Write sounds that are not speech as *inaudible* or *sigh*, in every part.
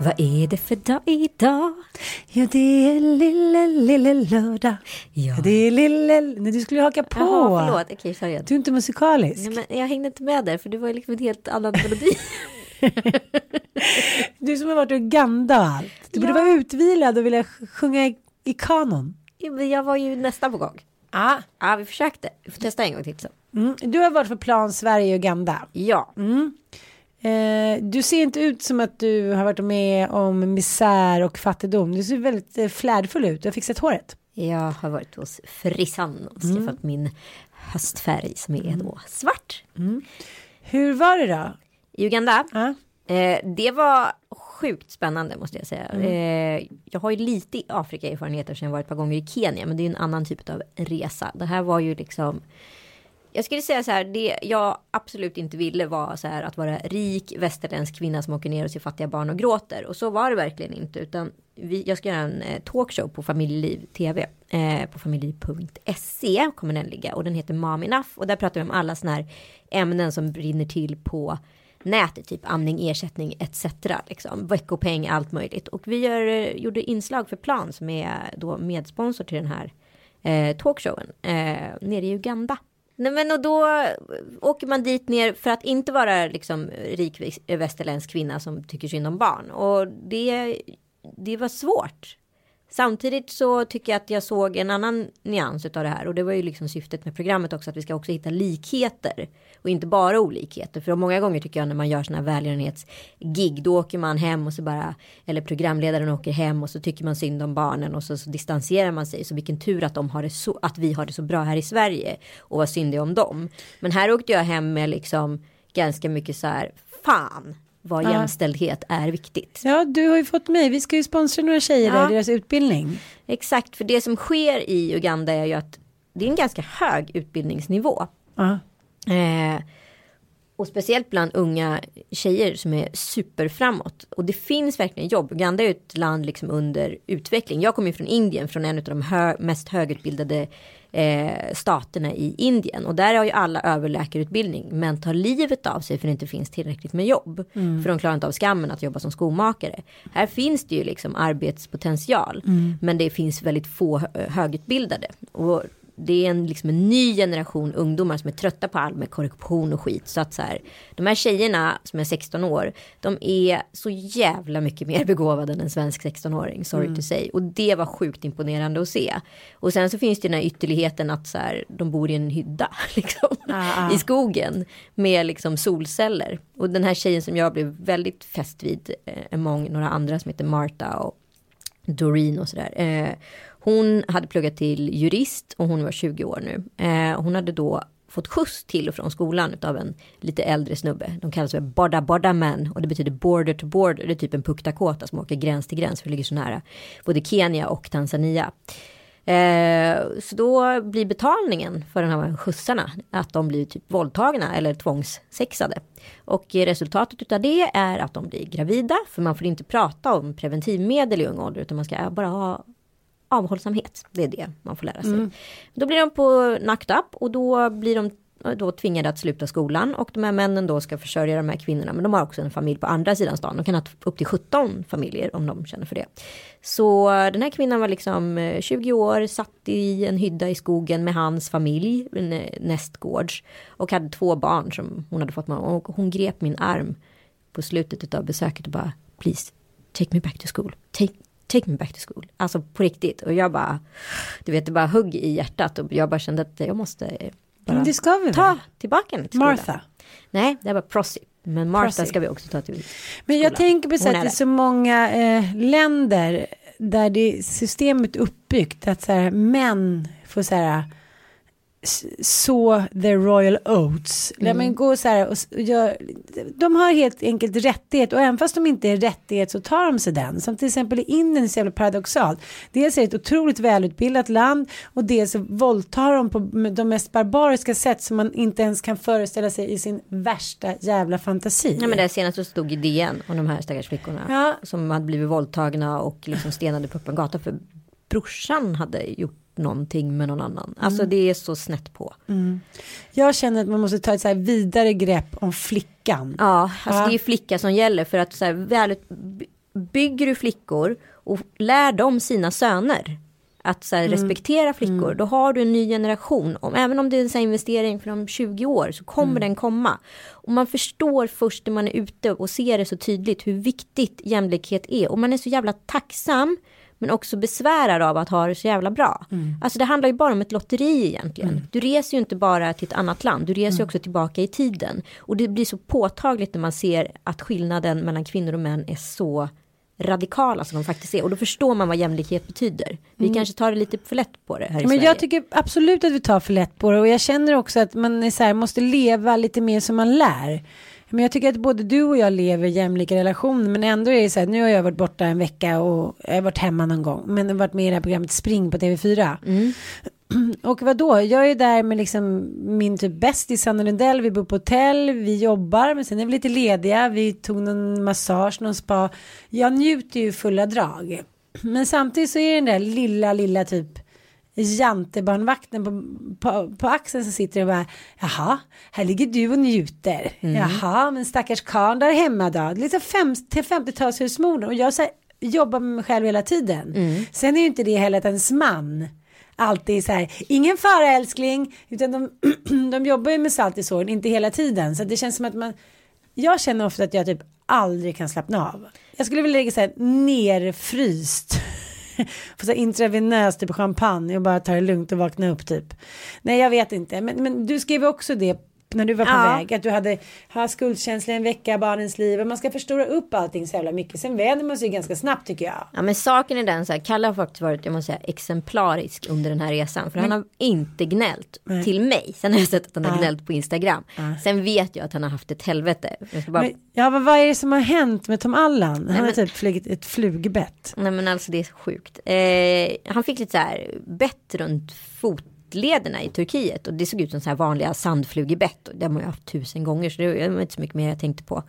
Vad är det för dag idag? Ja, det är lille, lille lördag. Ja. Det är lille... Nej, du skulle haka på. Jaha, förlåt. Okej, sorry. Du är inte musikalisk. Nej, men jag hängde inte med där, för det var liksom en helt annan melodi. *laughs* Du som har varit i Uganda och allt. Du borde Ja. vara utvilad och vilja sj- sjunga i, i kanon. Ja, men jag var ju nästan på gång. Ah. Ja, vi försökte. Vi får testa en gång till sen. Mm. Du har varit för plan Sverige och Uganda. Ja, Eh, du ser inte ut som att du har varit med om misär och fattigdom. Du ser väldigt eh, flärdfull ut. Du har fixat håret. jag har varit hos frissan och skaffat min höstfärg som är då svart. Hur var det då? I Uganda, Ja. eh, det var sjukt spännande måste jag säga. Eh, jag har ju lite Afrika-erfarenheter sen jag varit ett par gånger i Kenya, men det är en annan typ av resa. Det här var ju liksom jag skulle säga så här, det jag absolut inte ville var så här att vara rik västerländsk kvinna som åker ner och ser fattiga barn och gråter. Och så var det verkligen inte. Utan vi, jag ska göra en eh, talkshow på Familjeliv TV. Eh, på familjeliv.se kommer den ligga. Och den heter Mom Enough. Och där pratar vi om alla sådana här ämnen som brinner till på nätet. Typ amning, ersättning etc. Liksom. Veckopeng, allt möjligt. Och vi gör, eh, gjorde inslag för Plan som är då medsponsor till den här eh, talkshowen. Eh, nere i Uganda. Nej men och då eh, åker man dit ner för att inte vara liksom rik västerländsk kvinna som tycker synd om barn. Och det, det var svårt. Samtidigt så tycker jag att jag såg en annan nyans av det här. Och det var ju liksom syftet med programmet också. Att vi ska också hitta likheter. Och inte bara olikheter. För många gånger tycker jag när man gör sådana här välgörenhetsgig. Då åker man hem och så bara. Eller programledaren åker hem och så tycker man synd om barnen. Och så, så distanserar man sig. Så vilken tur att, de har det så, att vi har det så bra här i Sverige. Och vad synd det är om dem. Men här åkte jag hem med liksom ganska mycket så här. Fan vad Ja. jämställdhet är viktigt. Ja, du har ju fått mig. Vi ska ju sponsra några tjejer Ja. i deras utbildning. Exakt, för det som sker i Uganda är ju att det är en ganska hög utbildningsnivå. Ja. Eh, och speciellt bland unga tjejer som är superframåt. Och det finns verkligen jobb. Uganda är ett land liksom under utveckling. Jag kommer ju från Indien, från en av de hö- mest högutbildade eh, staterna i Indien. Och där har ju alla överläkarutbildning. Men tar livet av sig för det inte finns tillräckligt med jobb. För de klarar inte av skammen att jobba som skomakare. Här finns det ju liksom arbetspotential. Men det finns väldigt få hö- högutbildade. Och det är en, liksom en ny generation ungdomar som är trötta på all med korruption och skit. Så att så här, de här tjejerna som är 16 år, de är så jävla mycket mer *laughs* begåvade än en svensk 16-åring, sorry to say. Och det var sjukt imponerande att se. Och sen så finns det den här ytterligheten att så här, de bor i en hydda *laughs* liksom, i skogen med liksom solceller. Och den här tjejen som jag blev väldigt fäst vid, eh, among några andra som heter Marta och Doreen och sådär. Eh, hon hade pluggat till jurist och hon var 20 år nu. Eh, hon hade då fått skjuts till och från skolan av en lite äldre snubbe. De kallas för Borda Borda Man och det betyder border to border. Det är typ en puktakota som åker gräns till gräns för det ligger så nära både Kenya och Tanzania. Eh, så då blir betalningen för den här skjutsarna att de blir typ våldtagna eller tvångssexade. Och resultatet av det är att de blir gravida för man får inte prata om preventivmedel i ung ålder utan man ska bara ha avhållsamhet. Det är det man får lära sig. Då blir de på knocked up och då blir de då tvingade att sluta skolan och de här männen då ska försörja de här kvinnorna. Men de har också en familj på andra sidan stan. De kan ha upp till 17 familjer om de känner för det. Så den här kvinnan var liksom 20 år, satt i en hydda i skogen med hans familj, nästgårds. Och hade två barn som hon hade fått med. Och hon grep min arm på slutet av besöket och bara please take me back to school. Take, take me back to school. Alltså på riktigt. Och jag bara, du vet det bara hugg i hjärtat och jag bara kände att jag måste bara det ska vi ta tillbaka henne till skolan. Martha. Nej, det var Prossi. Men Martha Prossi. ska vi också ta till Men jag skolan. tänker på så att det är så många eh, länder där det systemet uppbyggt att så här, män får så här så the royal oats. Mm. Men gå så här och, gör, de har helt enkelt rättighet och även fast de inte är rättighet så tar de sig den. Som till exempel i Indien är så jävla paradoxalt. Dels är det ett otroligt välutbildat land och dels så våldtar de på de mest barbariska sätt som man inte ens kan föreställa sig i sin värsta jävla fantasi. Ja men det senaste stod i DN om de här stackars flickorna. Ja. Som hade blivit våldtagna och liksom stenade på öppen gata för brorsan hade gjort någonting med någon annan. Alltså Mm. det är så snett på. Jag känner att man måste ta ett så vidare grepp om flickan. Ja, alltså Ja. det är flicka som gäller för att så här, väl, bygger du flickor och lär dem sina söner att så här, Mm. respektera flickor, då har du en ny generation. Om, även om det är en så investering för om 20 år så kommer Mm. den komma. Och man förstår först när man är ute och ser det så tydligt hur viktigt jämlikhet är. Och man är så jävla tacksam men också besvärad av att ha det så jävla bra. Mm. Alltså det handlar ju bara om ett lotteri egentligen. Du reser ju inte bara till ett annat land, du reser ju också tillbaka i tiden. Och det blir så påtagligt när man ser att skillnaden mellan kvinnor och män är så radikala som de faktiskt är. Och då förstår man vad jämlikhet betyder. Vi kanske tar det lite för lätt på det här i Men Sverige. jag tycker absolut att vi tar för lätt på det och jag känner också att man så här, måste leva lite mer som man lär. Men jag tycker att både du och jag lever i jämlika relationer men ändå är det så här, nu har jag varit borta en vecka och jag har varit hemma någon gång men varit med i det här programmet Spring på TV4. *clears throat* Och vad då? Jag är där med liksom min typ bästis Sanna Lundell, vi bor på hotell, vi jobbar men sen är vi lite lediga, vi tog någon massage, någon spa. Jag njuter ju fulla drag. *clears throat* Men samtidigt så är det den där lilla, lilla typ jantebarnvakten på, på, på axeln som sitter och bara jaha, här ligger du och njuter. Jaha, men stackars karln där hemma då. Lite fem, till 50-talshusmodern och jag så här, jobbar med mig själv hela tiden. Sen är ju inte det heller att ens man alltid så här, ingen fara älskling, utan de, *clears throat* de jobbar ju med salt i såren, inte hela tiden. Så det känns som att man, jag känner ofta att jag typ aldrig kan slappna av. Jag skulle vilja lägga så här nerfryst. *laughs* får så intravenös typ champagne och bara ta det lugnt och vakna upp typ. Nej jag vet inte, men, men du skrev också det när du var på Ja. väg. Att du hade ha skuldkänsla en vecka, barnens liv. Och man ska förstora upp allting så jävla mycket. Sen vänder man sig ganska snabbt tycker jag. Ja men saken är den så här, Kalle har faktiskt varit, jag måste säga, exemplarisk under den här resan. För han har inte gnällt till mig. Sen har jag sett att han har gnällt på Instagram. Sen vet jag att han har haft ett helvete. Bara, Men, ja, men vad är det som har hänt med Tom Allan? Han har men- typ flugit ett flugbett. Nej men alltså det är sjukt. Eh, han fick lite så här bett runt fotlederna i Turkiet. Och det såg ut som så här vanliga sandflugebett. Och det har man ju haft tusen gånger. Så det var inte så mycket mer jag tänkte på.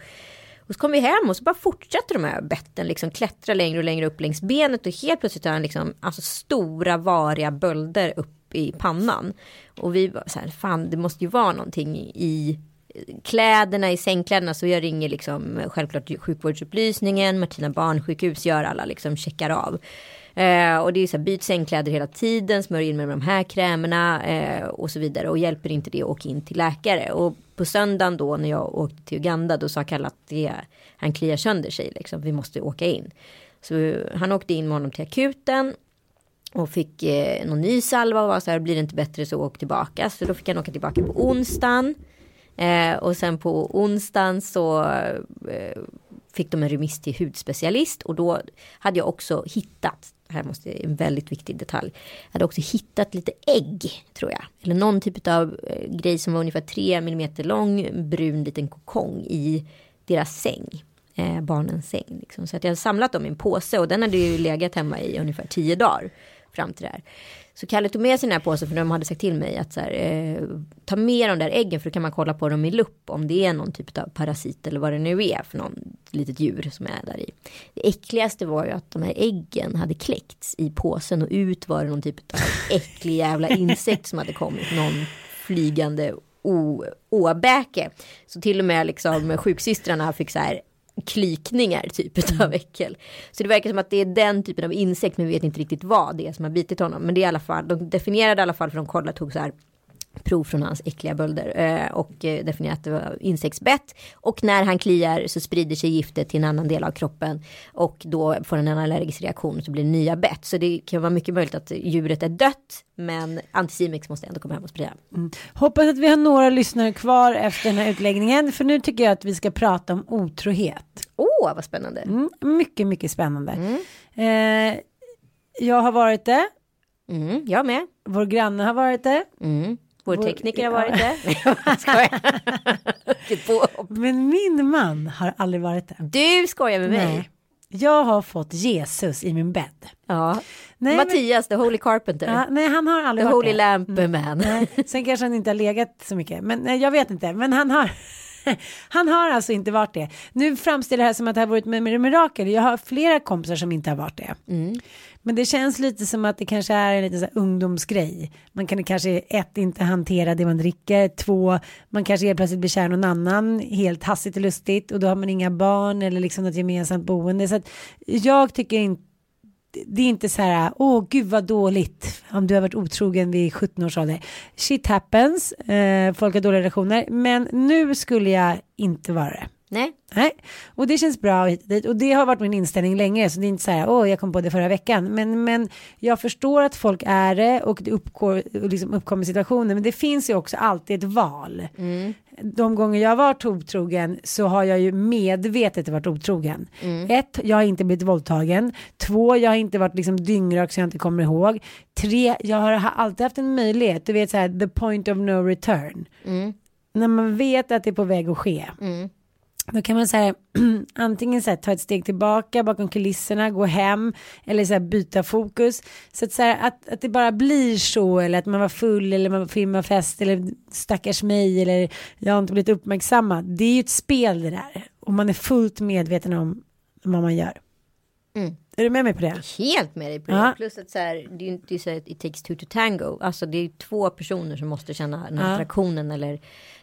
Och så kom vi hem och så bara fortsätter de här betten liksom klättra längre och längre upp längs benet. Och helt plötsligt har han liksom alltså stora variga bölder upp i pannan. Och vi var så här, fan det måste ju vara någonting i kläderna i sängkläderna så jag ringer liksom självklart sjukvårdsupplysningen, Martina barnsjukhus gör alla liksom checkar av. Eh, och det är så här, byt sängkläder hela tiden, smörj in med de här krämerna eh, och så vidare. Och hjälper inte det, åk in till läkare. Och på söndagen då när jag åkte till Uganda då sa Kalle att det, han kliar sönder sig liksom, vi måste åka in. Så han åkte in med honom till akuten och fick eh, någon ny salva och var så här, blir det inte bättre så åk tillbaka. Så då fick han åka tillbaka på onsdagen. Eh, och sen på onsdagen så eh, fick de en remiss till hudspecialist och då hade jag också hittat, här måste en väldigt viktig detalj, jag hade också hittat lite ägg tror jag. Eller någon typ av eh, grej som var ungefär 3 mm lång, brun liten kokong i deras säng. Eh, barnens säng. Liksom. Så att jag hade samlat dem i en påse och den hade ju legat hemma i ungefär 10 dagar fram till det här. Så Kalle tog med sig den här påsen för de hade sagt till mig att så här, eh, ta med de där äggen för då kan man kolla på dem i lupp om det är någon typ av parasit eller vad det nu är för någon litet djur som är där i. Det äckligaste var ju att de här äggen hade kläckts i påsen och ut var det någon typ av äcklig jävla insekt som hade kommit. Någon flygande åbäke. Så till och med liksom sjuksystrarna fick så här klykningar typ av äckel. Så det verkar som att det är den typen av insekt men vi vet inte riktigt vad det är som har bitit honom. Men det är i alla fall, de definierade i alla fall för de kollade, tog så här prov från hans äckliga bölder eh, och eh, definierat att det var insektsbett. Och när han kliar så sprider sig giftet till en annan del av kroppen och då får den en allergisk reaktion och så blir det nya bett. Så det kan vara mycket möjligt att djuret är dött men Anticimex måste ändå komma hem och sprida. Mm. Hoppas att vi har några lyssnare kvar efter den här utläggningen för nu tycker jag att vi ska prata om otrohet. Åh, oh, vad spännande. Mm, mycket, mycket spännande. Eh, jag har varit det. Mm, jag med. Vår granne har varit det. Mm. Vår, Vår- tekniker har varit det. *laughs* *laughs* Påhopp. Men min man har aldrig varit det. Du skojar med mig. Nej. Jag har fått Jesus i min bädd. Ja. Nej, men- Mattias, the holy carpenter. Ja, nej, han har the aldrig varit holy lamp man. Nej, sen kanske han inte har legat så mycket, men nej, jag vet inte. Men han har, *laughs* han har alltså inte varit det. Nu framställer det här som att det har varit med, med mirakel. Jag har flera kompisar som inte har varit det. Men det känns lite som att det kanske är en liten så här ungdomsgrej. Man kan kanske ett inte hantera det man dricker, två man kanske helt plötsligt blir kär i någon annan helt hastigt och lustigt och då har man inga barn eller liksom något gemensamt boende. Så att jag tycker inte det är inte så här, åh gud vad dåligt om du har varit otrogen vid 17 års ålder. Shit happens, eh, folk har dåliga relationer, men nu skulle jag inte vara det. Nej. Nej, och det känns bra hit och dit. och det har varit min inställning länge så det är inte så här, åh jag kom på det förra veckan, men, men jag förstår att folk är det och det uppgår, liksom uppkommer situationer, men det finns ju också alltid ett val. De gånger jag har varit otrogen så har jag ju medvetet varit otrogen. Ett, jag har inte blivit våldtagen. Två, jag har inte varit liksom dyngrak så jag inte kommer ihåg. Tre, jag har ha- alltid haft en möjlighet, du vet så här, the point of no return. När man vet att det är på väg att ske. Då kan man säga *clears throat* antingen så här, ta ett steg tillbaka bakom kulisserna, gå hem eller så här, byta fokus. Så att, så här, att, att det bara blir så eller att man var full eller man filmar filmade fest eller stackars mig eller jag har inte blivit uppmärksammad. Det är ju ett spel det där och man är fullt medveten om vad man gör. Mm. Är du med mig på det? Helt med dig på det. Ja. Plus att så här, det är ju inte så att it takes two to tango. Alltså det är två personer som måste känna den här Ja. Mm. attraktionen. Eller det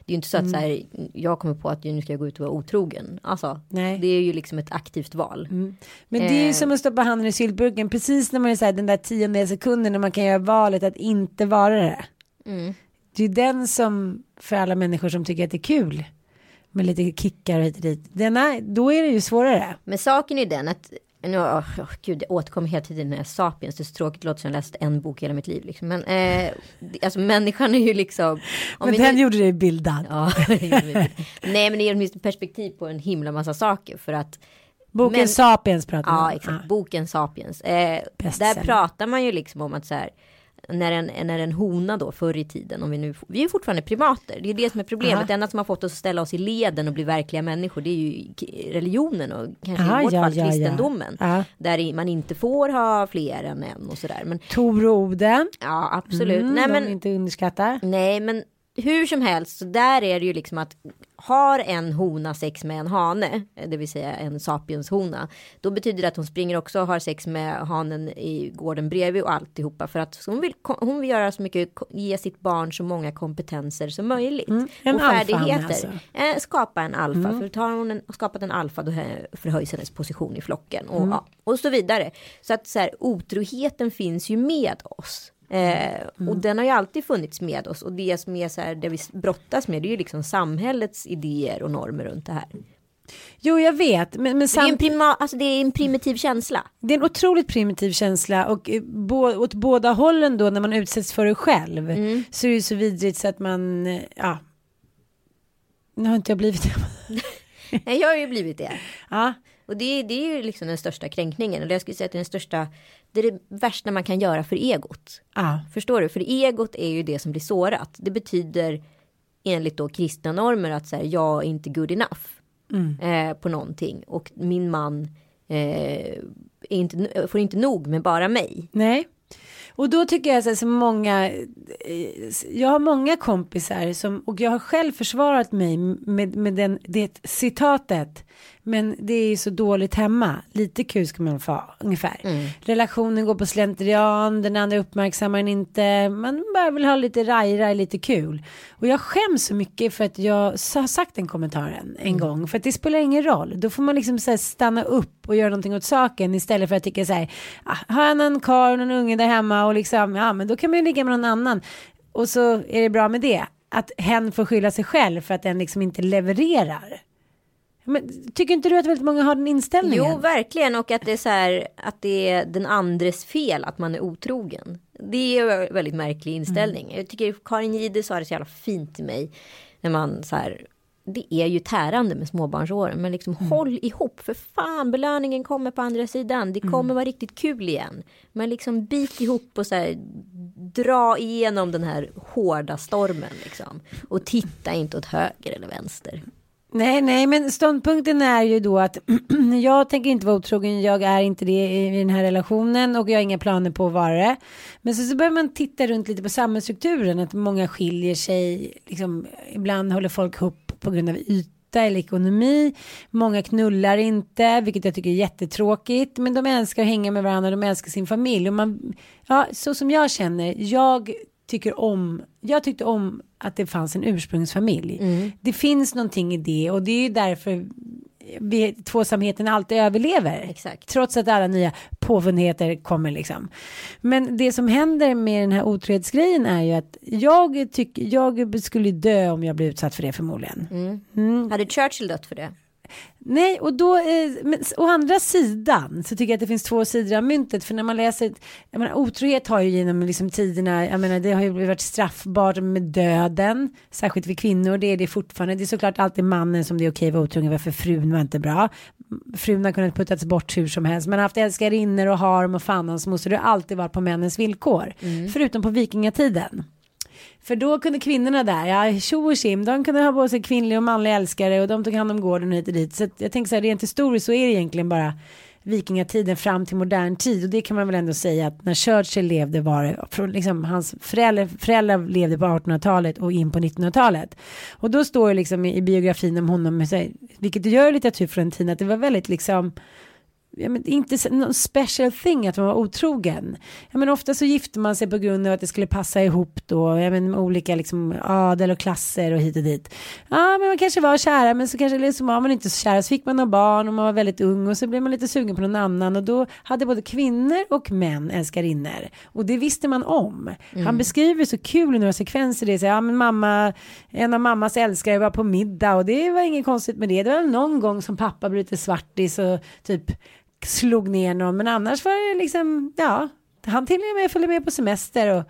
är ju inte så att så här, jag kommer på att nu ska jag gå ut och vara otrogen. Alltså Nej. Mm. det är ju liksom ett aktivt val. Men det är ju Eh. som att stoppa handen i syltburken precis när man är så här, den där tionde sekunden när man kan göra valet att inte vara det. Mm. Det är ju den som för alla människor som tycker att det är kul med lite kickar hit och dit. Den är, då är det ju svårare. Men saken är den att nu, oh, oh, gud, jag återkommer hela tiden när Sapiens. Det är så tråkigt, det låter som jag läst en bok hela mitt liv. Liksom. Men eh, alltså människan är ju liksom. om Men den nu- gjorde dig bildad. Ja. *laughs* Nej men det ger åtminstone perspektiv på en himla massa saker. För att Boken Men- Sapiens pratar man Ja, om. exakt. Boken Sapiens. Eh, där pratar man ju liksom om att så här. När en, när en hona då förr i tiden, om vi nu, vi är fortfarande primater, det är det som är problemet. Aha. Det enda som har fått oss att ställa oss i leden och bli verkliga människor, det är ju religionen och kanske Aha, i vårt ja, fall ja, kristendomen. Ja. Där man inte får ha fler än en och sådär. Men Tor och Oden. ja, absolut. Mm, Nej, men, inte underskatta. Nej, men hur som helst, så där är det ju liksom att har en hona sex med en hane, det vill säga en sapienshona, då betyder det att hon springer också och har sex med hanen i gården bredvid och alltihopa för att hon vill, hon vill göra så mycket, ge sitt barn så många kompetenser som möjligt. Mm, en och färdigheter. alltså. Eh, skapa en alfa, för tar hon en, skapat en alfa då eh, förhöjs hennes position i flocken och, ja, och så vidare. Så att så här, otroheten finns ju med oss. Eh, Och den har ju alltid funnits med oss och det som är så här, det vi brottas med det är ju liksom samhällets idéer och normer runt det här. Jo, jag vet. Men, men Det är, en prima, alltså det är en primitiv känsla. det är en otroligt primitiv känsla och eh, bo- åt båda hållen då när man utsätts för det själv Mm. så är det så vidrigt så att man, eh, ja. Nu har inte jag blivit det. *laughs* Nej, jag har ju blivit det. ja. Och det, det är ju liksom den största kränkningen. Eller jag skulle säga att det är den största, det är det värsta man kan göra för egot. ja. Förstår du? För egot är ju det som blir sårat. Det betyder enligt då kristna normer att så här, jag är inte good enough eh, på någonting. Och min man eh, inte, får inte nog med bara mig. Nej. Och då tycker jag så, här, så många, eh, jag har många kompisar som, och jag har själv försvarat mig med, med den, det citatet. Men det är ju så dåligt hemma. Lite kul ska man få ungefär. Mm. Relationen går på slentrian, den andra uppmärksammar en inte. Man bara vill ha lite raj-raj, lite kul. Och jag skäms så mycket för att jag har sagt den kommentaren en Mm. gång. För att det spelar ingen roll. Då får man liksom så stanna upp och göra någonting åt saken istället för att tycka så här. Ah, har jag någon karl och någon unge där hemma och liksom, ja men då kan man ju ligga med någon annan. Och så är det bra med det. Att hen får skylla sig själv för att den liksom inte levererar. Men tycker inte du att väldigt många har den inställningen? Jo, verkligen. Och att det är så här att det är den andres fel att man är otrogen. Det är en väldigt märklig inställning. Mm. Jag tycker Karin Gide sa det så jävla fint till mig. När man så här. Det är ju tärande med småbarnsåren. Men liksom Mm. håll ihop. För fan belöningen kommer på andra sidan. Det Mm. kommer vara riktigt kul igen. Men liksom bit ihop och så här. Dra igenom den här hårda stormen liksom. Och titta inte åt höger eller vänster. Nej, nej, men ståndpunkten är ju då att *clears throat* jag tänker inte vara otrogen, jag är inte det i den här relationen och jag har inga planer på att vara det. Men så, så börjar man titta runt lite på samhällsstrukturen, att många skiljer sig, liksom, ibland håller folk ihop på grund av yta eller ekonomi. Många knullar inte, vilket jag tycker är jättetråkigt, men de älskar att hänga med varandra, de älskar sin familj. Och man, ja, så som jag känner, jag tycker om, jag tyckte om att det fanns en ursprungsfamilj. Det finns någonting i det och det är ju därför vi, tvåsamheten alltid överlever. Exakt. Trots att alla nya påvundheter kommer liksom. Men det som händer med den här otrohetsgrejen är ju att jag tycker, jag skulle dö om jag blev utsatt för det förmodligen. Mm. Hade Churchill dött för det? Nej, och då, eh, men å andra sidan så tycker jag att det finns två sidor av myntet. För när man läser, jag menar, otrohet har ju genom liksom tiderna, jag menar det har ju varit straffbart med döden. Särskilt för kvinnor, det är det fortfarande. Det är såklart alltid mannen som det är okej att vara otrogen varför frun var inte bra. Frun har kunnat puttats bort hur som helst. Man har haft älskarinnor och harm och fan hans moster. Det har alltid varit på männens villkor. Förutom på vikingatiden. För då kunde kvinnorna där, ja tjo och tjim, de kunde ha på sig kvinnlig och manlig älskare och de tog hand om gården hit och dit. Så jag tänker så här, rent historiskt så är det egentligen bara vikingatiden fram till modern tid och det kan man väl ändå säga att när Churchill levde var det från liksom hans föräldrar, föräldrar levde på 1800-talet och in på 1900-talet och då står det liksom i, i biografin om honom vilket det gör i litteratur från den tiden att det var väldigt liksom ja, men inte någon special thing att man var otrogen. Ja, men ofta så gifte man sig på grund av att det skulle passa ihop då, ja, men med olika liksom adel och klasser och hit och dit. Ja, men man kanske var kära, men så kanske liksom var man inte så kära, så fick man några barn och man var väldigt ung och så blev man lite sugen på någon annan och då hade både kvinnor och män älskarinnor och det visste man om. Han beskriver så kul i några sekvenser det, så, ja men mamma, en av mammas älskare var på middag och det var inget konstigt med det. Det var någon gång som pappa blev lite svartis och typ slog ner någon men annars var det liksom ja han till och med följde med på semester och,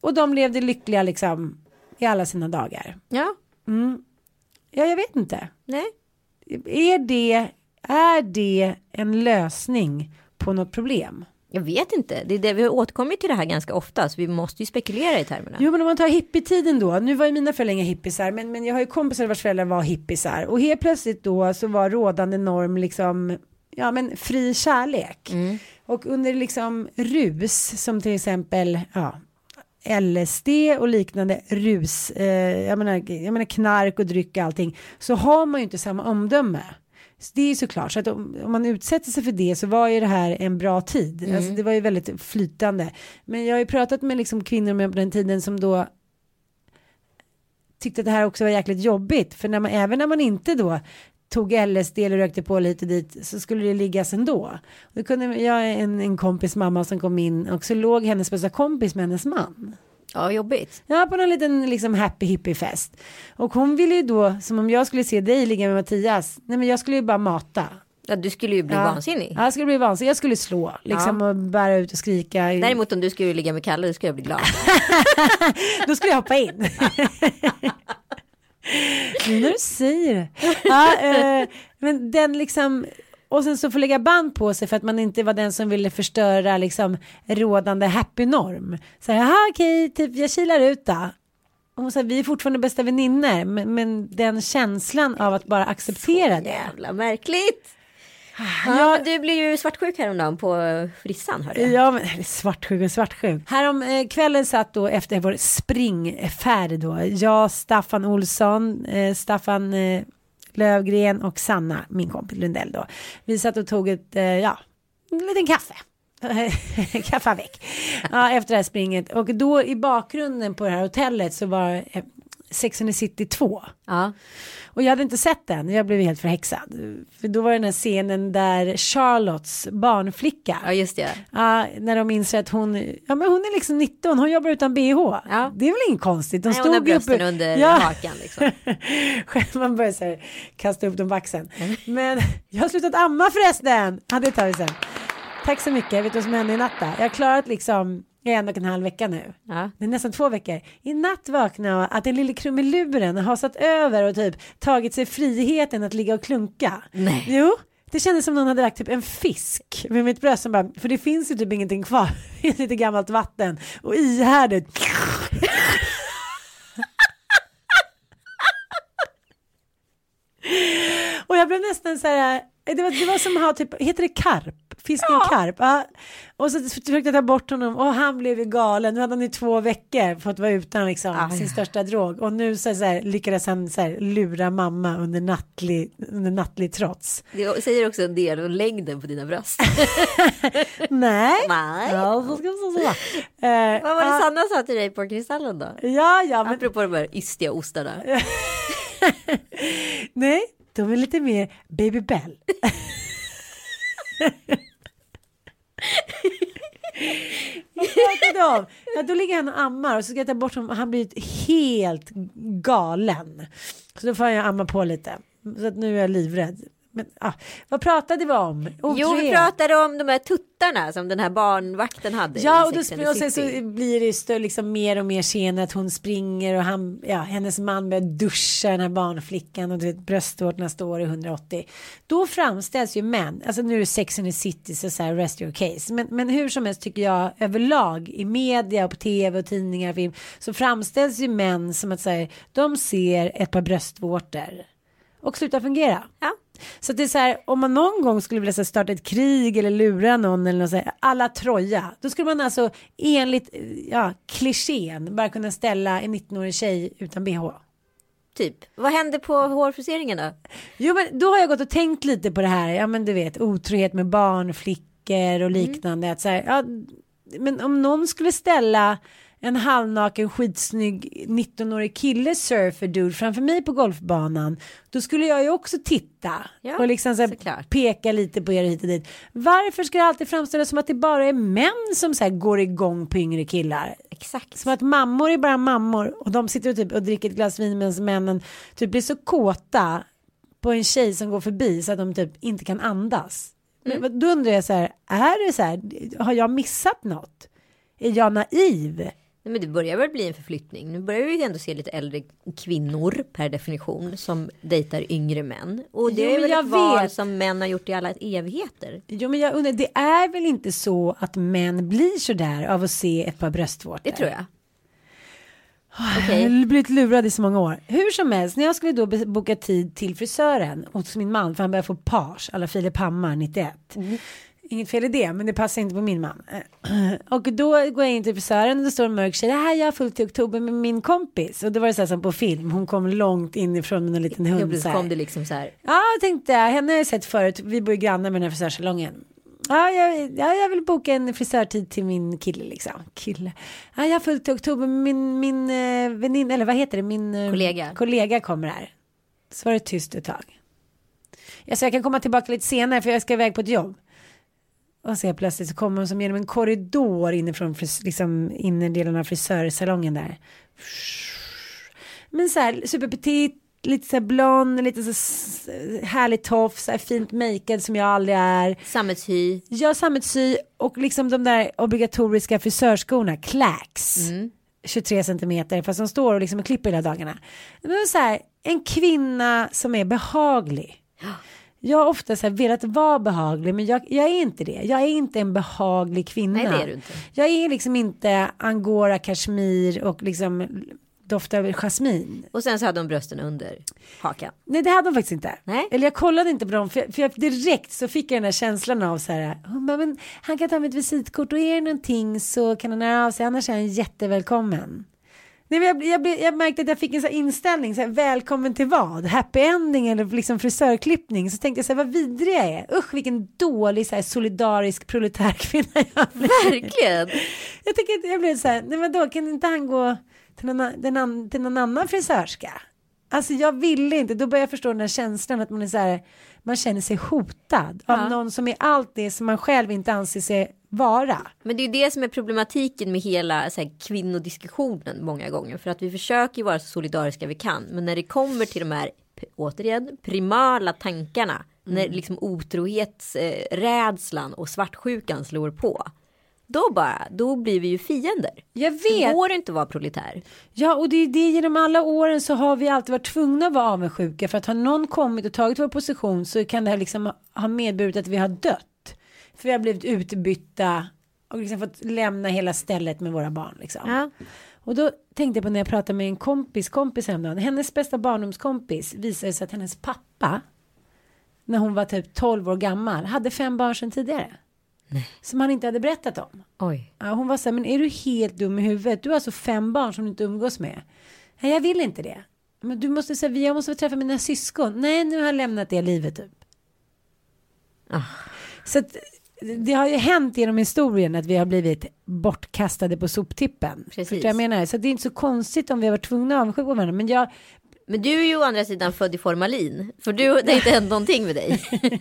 och de levde lyckliga liksom i alla sina dagar. Ja, Ja jag vet inte. nej. Är det, är det en lösning på något problem? Jag vet inte. Det är det vi har återkommit till det här ganska ofta. Så vi måste ju spekulera i termerna. Jo men om man tar hippietiden då, nu var ju mina föräldrar inga hippisar men, men jag har ju kompisar vars föräldrar var hippisar och helt plötsligt då så var rådande norm liksom ja men fri kärlek och under liksom rus som till exempel ja LSD och liknande rus, eh, jag, menar, jag menar knark och dryck och allting, så har man ju inte samma omdöme. Så det är ju såklart, så att om, om man utsätter sig för det så var ju det här en bra tid. Alltså det var ju väldigt flytande. Men jag har ju pratat med liksom kvinnor med på den tiden som då tyckte att det här också var jäkligt jobbigt. För när man, även när man inte då tog LSD eller rökte på lite dit så skulle det liggas ändå. Då kunde jag en, en kompis mamma som kom in och så låg hennes bästa kompis med hennes man. Ja, jobbigt. Ja, på någon liten liksom happy hippie fest. Och hon ville ju då, som om jag skulle se dig ligga med Mattias, nej men jag skulle ju bara mata. Ja, du skulle ju bli Ja. vansinnig. Ja, jag skulle bli vansinnig, jag skulle slå liksom och bära ut och skrika. Däremot om du skulle ligga med Kalle, då skulle jag bli glad. *laughs* Då skulle jag hoppa in. *laughs* Nu när du säger det. Ja, eh, men den liksom, och sen så får lägga band på sig för att man inte var den som ville förstöra liksom rådande happy norm. Så här, "Jaha, okej, typ jag kilar ut då. Och hon sa, vi är fortfarande bästa vänner, men, men den känslan av att bara acceptera det. Jävla märkligt. Ja, du blev ju svartsjuk häromdagen på frissan hörde jag. Ja, men svartsjuk och svartsjuk. Härom eh, kvällen satt då efter vår springfärd då. Jag, Staffan Olsson, eh, Staffan eh, Lövgren och Sanna, min kompis Lundell då. Vi satt och tog ett, eh, ja, en liten kaffe. *laughs* kaffe avec. Ja, efter det här springet. Och då i bakgrunden på det här hotellet så var eh, Sex and the City 2. Ja. Och jag hade inte sett den, jag blev helt förhäxad. För då var den här scenen där Charlottes barnflicka, ja, just det. ja, när de inser att hon, ja men hon är liksom 19, hon jobbar utan bh. Ja. Det är väl inget konstigt. De Nej, hon har stod ju brösten uppe, under ja. hakan liksom. *laughs* Man börjar så här, kasta upp dem på axeln. Men jag har slutat amma förresten. Ja, det tar vi sen. Tack så mycket. Vet du vad som hände i natt? Jag har klarat liksom i en och en halv vecka nu. Ja. Det är nästan två veckor. I natt vaknade jag att den lille krumeluren har satt över och typ tagit sig friheten att ligga och klunka. Nej. Jo. Det kändes som någon hade lagt typ en fisk vid mitt bröst som bara, för det finns ju typ ingenting kvar. *laughs* Det är lite gammalt vatten och ihärdigt. *laughs* Och jag blev nästan så här, det var, det var som att ha typ, heter det karp? Fisken karp? Ja. Och så försökte jag ta bort honom och han blev ju galen. Nu hade han i två veckor fått vara utan liksom, Aj. sin största drog. Och nu så, så här, lyckades han så här, lura mamma under nattlig, under nattlig trots. Det säger också en del om längden på dina bröst. *laughs* Nej. Nej. Ja, så ska så, så. Eh, Vad var det ja, Sanna sa till dig på Kristallen då? Ja, ja, men Apropå de här ystiga ostarna. *laughs* *laughs* nej, de är lite mer baby bell. *laughs* Vad pratar du om? Ja, då ligger han och ammar och så ska jag ta bort honom han blir helt galen. Så då får jag amma på lite. Så att nu är jag livrädd. Men ah, vad pratade vi om? Jo, vi pratade om de här tuttarna som den här barnvakten hade. Ja, och, då, och sen så blir det stö, liksom mer och mer scener att hon springer och han, ja, hennes man börjar duscha den här barnflickan och du vet, bröstvårtorna står i 180. Då framställs ju män, alltså nu är det Sex and the City så, så här, rest your case, men, men hur som helst tycker jag överlag i media och på tv och tidningar och film så framställs ju män som att säga de ser ett par bröstvårtor och slutar fungera. Ja. Så det är så här, om man någon gång skulle vilja så här, starta ett krig eller lura någon eller något så här, alla Troja, då skulle man alltså enligt ja, klichén bara kunna ställa en 19-årig tjej utan bh. Typ. Vad hände på hårfriseringen då? Jo men då har jag gått och tänkt lite på det här, ja men du vet otrohet med barn, flickor och liknande. Att så här, ja, men om någon skulle ställa en halvnaken skitsnygg 19-årig kille surfer dude framför mig på golfbanan. Då skulle jag ju också titta Ja, och liksom så här peka lite på er hit och dit. Varför ska det alltid framställas som att det bara är män som så här går igång på yngre killar? Exakt. Som att mammor är bara mammor och de sitter och, typ och dricker ett glas vin medan männen typ blir så kåta på en tjej som går förbi så att de typ inte kan andas. Men Då undrar jag så här, är det så här, har jag missat något? Är jag naiv? Nej, men det börjar väl bli en förflyttning. Nu börjar vi ändå se lite äldre kvinnor per definition som dejtar yngre män. Och det Jo, är väl jag ett val vet. som män har gjort i alla evigheter. Jo men jag undrar, det är väl inte så att män blir så där av att se ett par bröstvårtor? Det tror jag. Jag Okej. har blivit lurad i så många år. Hur som helst, när jag skulle då boka tid till frisören hos min man för han börjar få page, alla Filip Hammar 91. Inget fel i det, men det passar inte på min man. *clears throat* Och då går jag in till frisören och det står en mörk tjej. Det här jag har fullt i oktober med min kompis. Och det var det så här som på film. Hon kom långt inifrån med en liten hund. precis så här. kom det liksom så här. Ja, jag tänkte, henne har jag sett förut. Vi bor ju grannar med den här frisörsalongen. Ja jag, ja, jag vill boka en frisörtid till min kille liksom. Kille. Ja, jag har fullt i oktober. Min, min eh, väninna, eller vad heter det? Min eh, Kollega. kollega kommer här. Så var det tyst ett tag. Ja, så jag kan komma tillbaka lite senare för jag ska iväg på ett jobb. Och så plötsligt så kommer hon som genom en korridor inifrån liksom innerdelen av frisörsalongen där. Men så här superpetit, lite så här blond, lite så s- härlig tofs, så här fint makead som jag aldrig är. Sammetshy. Jag sammetsy och liksom de där obligatoriska frisörskorna, clacks. 23 centimeter fast de står och liksom klipper hela dagarna. Var så här, en kvinna som är behaglig. *gasps* *gasps* Jag har ofta så här velat vara behaglig men jag, jag är inte det. Jag är inte en behaglig kvinna. Nej, det är du inte. Jag är liksom inte angora, kashmir och liksom doftar jasmin. Och sen så hade hon brösten under hakan. Nej det hade hon faktiskt inte. Nej. Eller jag kollade inte på dem för, för jag, direkt så fick jag den här känslan av så här. Hon bara, men han kan ta mitt visitkort och är det någonting så kan han höra av sig annars är han jättevälkommen. Nej, men jag, jag, jag märkte att jag fick en sån inställning, så här, välkommen till vad? Happy ending eller liksom frisörklippning? Så tänkte jag så här, vad vidrig jag är. Usch vilken dålig så här, solidarisk proletärkvinna jag blir. Verkligen. Jag att jag blev så här, nej men då kan inte han gå till någon, an, till någon annan frisörska? Alltså jag ville inte, då börjar jag förstå den här känslan att man är så här, man känner sig hotad av Ja. någon som är allt det som man själv inte anser sig vara. Men det är ju det som är problematiken med hela så här, kvinnodiskussionen många gånger. För att vi försöker vara så solidariska vi kan. Men när det kommer till de här, återigen, primala tankarna. När liksom otrohetsrädslan och svartsjukan slår på. Då bara, då blir vi ju fiender. Jag Det vet. går inte att vara proletär. Ja, och det är det genom alla åren så har vi alltid varit tvungna att vara avundsjuka för att har någon kommit och tagit vår position så kan det här liksom ha medburit att vi har dött. För vi har blivit utbytta och liksom fått lämna hela stället med våra barn liksom. Ja. Och då tänkte jag på när jag pratade med en kompis kompis häromdagen. Hennes bästa barndomskompis visade sig att hennes pappa när hon var typ 12 år gammal hade fem barn sedan tidigare. Som han inte hade berättat om. Oj. Ja, hon var så här, men är du helt dum i huvudet? Du har alltså fem barn som du inte umgås med. Nej, jag vill inte det. Men du måste säga, jag måste träffa mina syskon. Nej, nu har jag lämnat det livet typ. Ah. Så att, det har ju hänt genom historien att vi har blivit bortkastade på soptippen. Precis. Jag menar? Så det är inte så konstigt om vi har varit tvungna att avundsjuka på varandra. Men jag, Men du är ju å andra sidan född i formalin. För du, det har inte hänt någonting med dig. *laughs*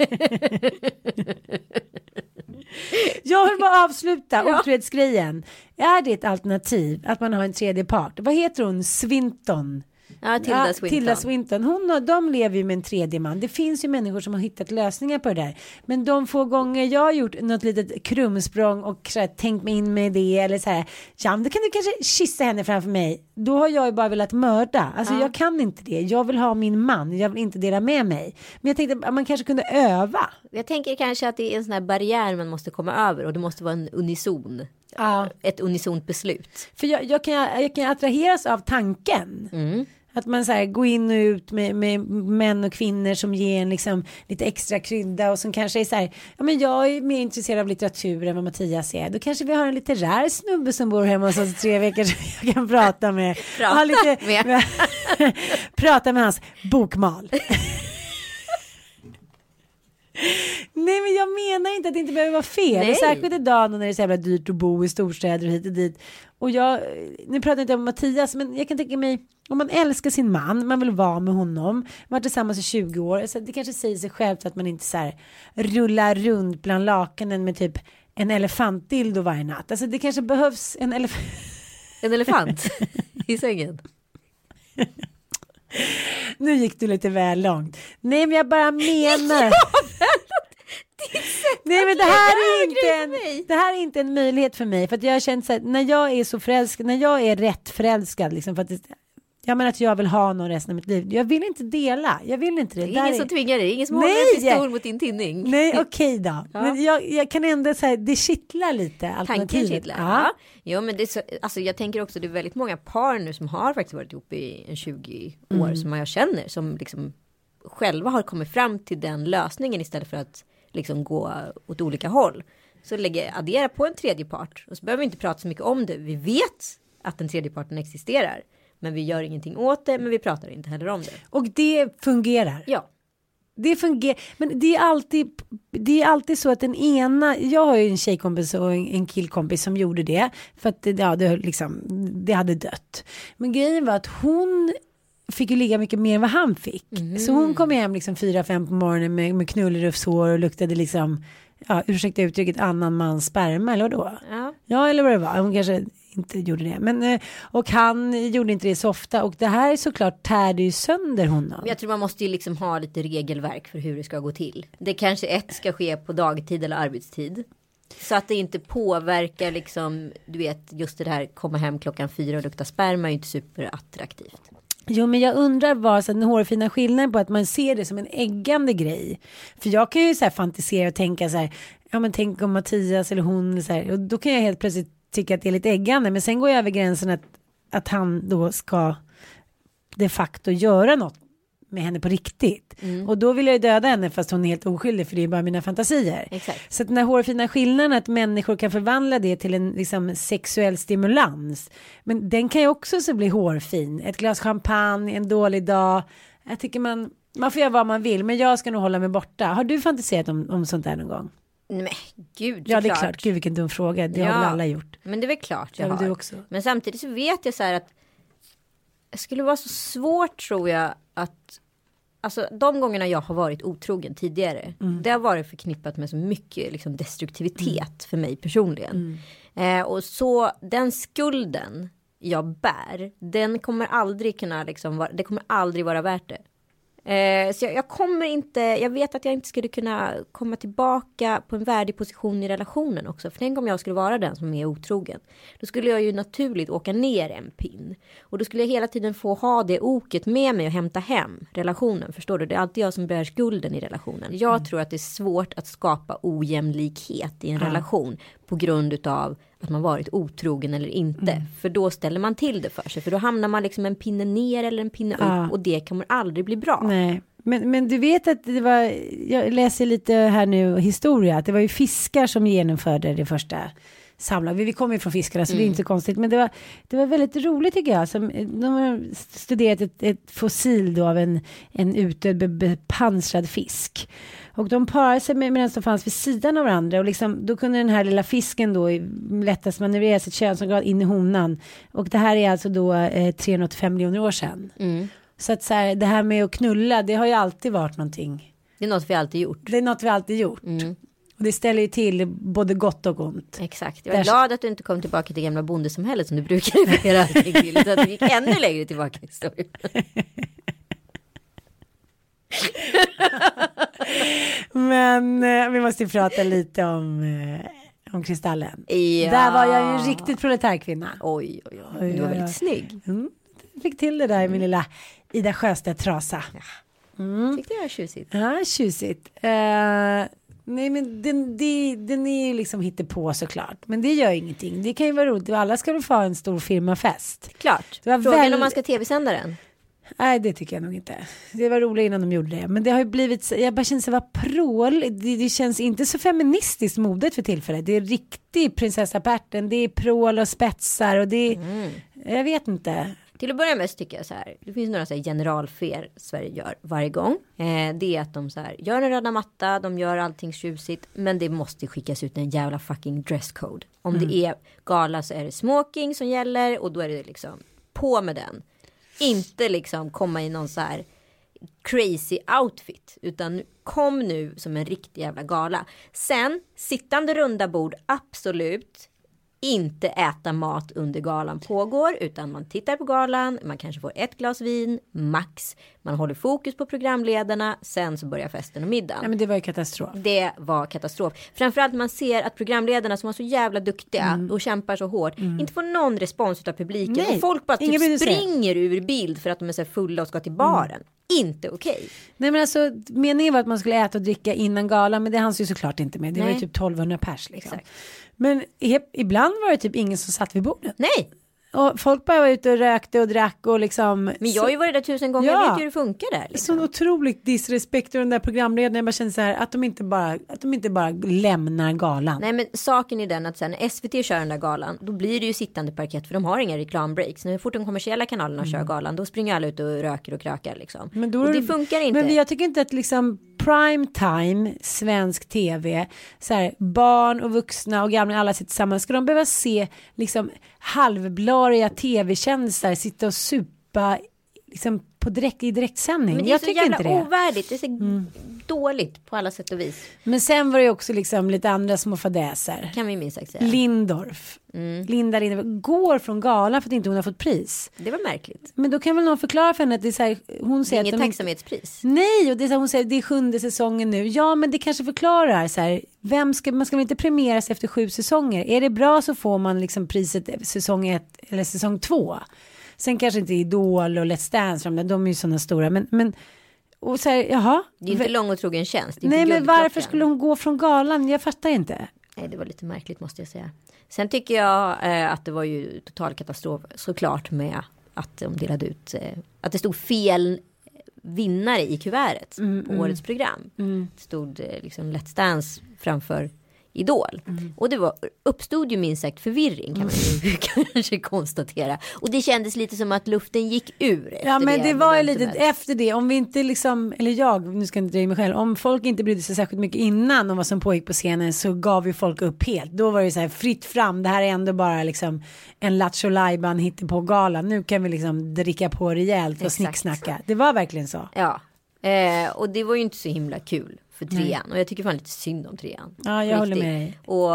jag vill bara avsluta Ja. otrohetsgrejen. Är det ett alternativ att man har en tredje part? Vad heter hon? Swinton? Ja, Tilda Ja, Swinton. Tilda Swinton. Hon och, de lever ju med en tredje man. Det finns ju människor som har hittat lösningar på det där. Men de få gånger jag har gjort något litet krumsprång och så här, tänkt mig in med det eller så här. Ja, då kan du kanske kyssa henne framför mig. Då har jag ju bara velat mörda. Alltså jag kan inte det. Jag vill ha min man. Jag vill inte dela med mig. Men jag tänkte att man kanske kunde öva. Jag tänker kanske att det är en sån här barriär man måste komma över och det måste vara en unison. Ja. Ett unisont beslut. För jag, jag, kan, jag kan attraheras av tanken. Att man så här går in och ut med, med män och kvinnor som ger en liksom lite extra krydda och som kanske är så här. Ja men jag är mer intresserad av litteratur än vad Mattias är. Då kanske vi har en litterär snubbe som bor hemma hos oss i tre veckor som jag kan prata med. *laughs* Prata lite, *laughs* med. prata med hans bokmal. *laughs* Nej men jag menar inte att det inte behöver vara fel. Nej. Särskilt idag när det är så jävla dyrt att bo i storstäder och hit och dit. Och jag, nu pratar jag inte om Mattias men jag kan tänka mig om man älskar sin man, man vill vara med honom, varit tillsammans i 20 år, så det kanske säger sig självt att man inte så här rullar runt bland lakanen med typ en elefantdildo varje natt. Alltså det kanske behövs en elefant. *laughs* En elefant i sängen. *laughs* Nu gick du lite väl långt. Nej men jag bara *laughs* menar. Nej men det här, är inte en, det här är inte en möjlighet för mig. För att jag har känt så här, när jag är så förälskad, när jag är rätt förälskad liksom för att det, jag menar att jag vill ha någon resten av mitt liv. Jag vill inte dela, jag vill inte det. Det är Där ingen är- som tvingar dig, ingen som Nej! håller en pistol mot din tinning. Nej okej då. *laughs* Men jag, jag kan ändå säga, det kittlar lite Tanken kittlar. Ja. Ja. Jo men det är så, alltså jag tänker också det är väldigt många par nu som har faktiskt varit ihop i en 20 år Mm. som jag känner som liksom själva har kommit fram till den lösningen istället för att liksom gå åt olika håll. Så lägger, addera på en tredje part och så behöver vi inte prata så mycket om det. Vi vet att den tredje parten existerar. Men vi gör ingenting åt det men vi pratar inte heller om det. Och det fungerar. Ja. Det fungerar, men det är alltid, det är alltid så att den ena, jag har ju en tjejkompis och en killkompis som gjorde det, för att det, ja, det, liksom, det hade dött. Men grejen var att hon fick ju ligga mycket mer än vad han fick. Så hon kom hem liksom fyra, fem på morgonen med, med knullerufshår och luktade liksom, ja, ursäkta uttrycket, annan mans sperma eller vadå? ja. Ja, eller vad det var. Hon kanske inte gjorde det. Men, eh, och han gjorde inte det så ofta. Och det här är såklart tärde ju sönder honom. Jag tror man måste ju liksom ha lite regelverk för hur det ska gå till. Det kanske ett ska ske på dagtid eller arbetstid. Så att det inte påverkar liksom, du vet, just det här komma hem klockan fyra och lukta sperma är ju inte superattraktivt. Jo, men jag undrar vad så den hårfina skillnaden på att man ser det som en äggande grej. För jag kan ju så här fantisera och tänka så här, ja men tänk om Mattias eller hon så här, och då kan jag helt plötsligt tycka att det är lite äggande, men sen går jag över gränsen att att han då ska de facto göra något med henne på riktigt. Mm. Och då vill jag ju döda henne fast hon är helt oskyldig för det är bara mina fantasier. Exakt. Så att den här hårfina skillnaden att människor kan förvandla det till en liksom, sexuell stimulans. Men den kan ju också så bli hårfin. Ett glas champagne, en dålig dag. Jag tycker man, man får göra vad man vill men jag ska nog hålla mig borta. Har du fantiserat om, om sånt där någon gång? Nej, gud, Ja det är klart, gud vilken dum fråga. Det har Ja. väl alla gjort. Men det är väl klart jag har. du också. Men samtidigt så vet jag så här att det skulle vara så svårt tror jag att Alltså de gångerna jag har varit otrogen tidigare. Mm. Det har varit förknippat med så mycket liksom, destruktivitet för mig personligen. Mm. Eh, och så den skulden jag bär. Den kommer aldrig kunna liksom det kommer aldrig vara värt det. Eh, så jag, jag kommer inte, jag vet att jag inte skulle kunna komma tillbaka på en värdig position i relationen också. För tänk om jag skulle vara den som är otrogen. Då skulle jag ju naturligt åka ner en pin. Och då skulle jag hela tiden få ha det oket med mig och hämta hem relationen. Förstår du? Det är alltid jag som bär skulden i relationen. Jag tror att det är svårt att skapa ojämlikhet i en relation. På grund utav att man varit otrogen eller inte. För då ställer man till det för sig. För då hamnar man liksom en pinne ner eller en pinne Ja. upp. Och det kommer aldrig bli bra. Nej, men, men du vet att det var, jag läser lite här nu historia, att det var ju fiskar som genomförde det första samlag. Vi, vi kommer ju från fiskarna så det är inte så konstigt, men det var, det var väldigt roligt tycker jag. Som, de har studerat ett, ett fossil då av en, en utdöd be- bepansrad fisk. Och de parade sig med, medan de fanns vid sidan av varandra och liksom, då kunde den här lilla fisken då lättast manövrera sitt könsorgan in i honan. Och det här är alltså då eh, 385 miljoner år sedan. Mm. Så att så här, det här med att knulla, det har ju alltid varit någonting. Det är något vi alltid gjort. Det är något vi alltid gjort. Mm. Och det ställer ju till både gott och ont. Exakt. Jag är Där- glad att du inte kom tillbaka till gamla bondesamhället som du brukar referera *laughs* till. Så att du gick ännu längre tillbaka i historien. *laughs* Men eh, vi måste prata lite om, eh, om Kristallen. Ja. Där var jag ju en riktigt proletärkvinna. Oj, oj, oj. Oj, Du var väldigt oj. snygg. Mm. Fick till det där i min lilla Ida Sjöstedt-trasa. Tyckte det var tjusigt. Ja, tjusigt. Eh, nej men den, det, den är ju liksom hittepå såklart. Men det gör ingenting. Det kan ju vara roligt. Alla ska väl få ha en stor firmafest. Klart. Det var Frågan väl- om man ska tv-sända den. Nej, det tycker jag nog inte. Det var roligt innan de gjorde det. Men det har ju blivit, jag bara känner så vad prål. Det, det känns inte så feministiskt modet för tillfället. Det är riktig prinsessa Pärten. Det är prål och spetsar och det är, Mm. jag vet inte. Till att börja med så tycker jag så här. Det finns några så här generalfer Sverige gör varje gång. Eh, det är att de så här gör en röda matta. De gör allting tjusigt. Men det måste skickas ut en jävla fucking dresscode. Om det är gala så är det smoking som gäller. Och då är det liksom på med den. Inte liksom komma i någon så här crazy outfit. Utan kom nu som en riktig jävla gala. Sen sittande runda bord, absolut. Inte äta mat under galan pågår utan man tittar på galan, man kanske får ett glas vin, max. Man håller fokus på programledarna, sen så börjar festen och middagen. Nej, men det var ju katastrof. Det var katastrof. Framförallt man ser att programledarna som var så jävla duktiga och kämpar så hårt inte får någon respons av publiken. Nej, och folk bara typ springer ur bild för att de är så fulla och ska till baren. Inte okej. Nej men alltså meningen var att man skulle äta och dricka innan galan men det hanns ju såklart inte med. Det var ju Nej. typ 1200 pers liksom. Exakt. Men ibland var det typ ingen som satt vid bordet. Nej, Och folk bara var ute och rökte och drack och liksom. men jag har ju varit där tusen gånger. Ja. Jag vet ju hur det funkar där. Liksom. Sån otroligt disrespekt och den där programledaren. Jag känner så här att de inte bara, att de inte bara lämnar galan. Nej men saken är den att sen när SVT kör den där galan då blir det ju sittande parkett för de har inga reklambreaks. När fort de kommersiella kanalerna kör galan då springer alla ut och röker och krökar liksom. Mm. Men då och det funkar inte. Men jag tycker inte att liksom prime time, svensk tv, så här, barn och vuxna och gamla, alla sitter tillsammans. Ska de behöva se liksom halvblariga tv-kändisar sitta och supa liksom på direkt, i direktsändning? Men det är jag så tycker jävla inte det. Mm. ovärdigt. Det är så dåligt på alla sätt och vis. Men sen var det ju också liksom lite andra små fadäser. Kan vi minst sagt säga. Lindorf, Mm. Linda Lindorf, går från galan för att inte hon har fått pris. Det var märkligt. Men då kan väl någon förklara för henne att det är så här, hon Det är säger inget tacksamhetspris. Nej, och det är så här, hon säger det är sjunde säsongen nu. Ja, men det kanske förklarar så här. Vem ska, man ska väl inte premieras efter sju säsonger? Är det bra så får man liksom priset säsong ett eller säsong två. Sen kanske inte Idol och Let's Dance, de, där, de är ju sådana stora. Men, men och så här, jaha. Det är inte lång och trogen tjänst. Nej, men varför skulle hon gå från galan? Jag fattar inte. Nej, det var lite märkligt måste jag säga. Sen tycker jag eh, att det var ju total katastrof såklart med att de delade ut, eh, att det stod fel vinnare i kuvertet Mm, på årets program. Det stod eh, liksom Let's Dance framför Idol. Mm. Och det var, uppstod ju minst sagt förvirring kan man ju *laughs* kanske konstatera. Och det kändes lite som att luften gick ur. Ja men det var ju lite efter det, om vi inte liksom, eller jag, nu ska jag inte dra mig själv, om folk inte brydde sig särskilt mycket innan om vad som pågick på scenen så gav ju folk upp helt. Då var det så här fritt fram, det här är ändå bara liksom en Lattjo Lajban på gala nu kan vi liksom dricka på rejält och Exakt. snicksnacka. Det var verkligen så. Ja, eh, och det var ju inte så himla kul för trean. Och jag tycker fan lite synd om trean. Ja, jag håller med. Och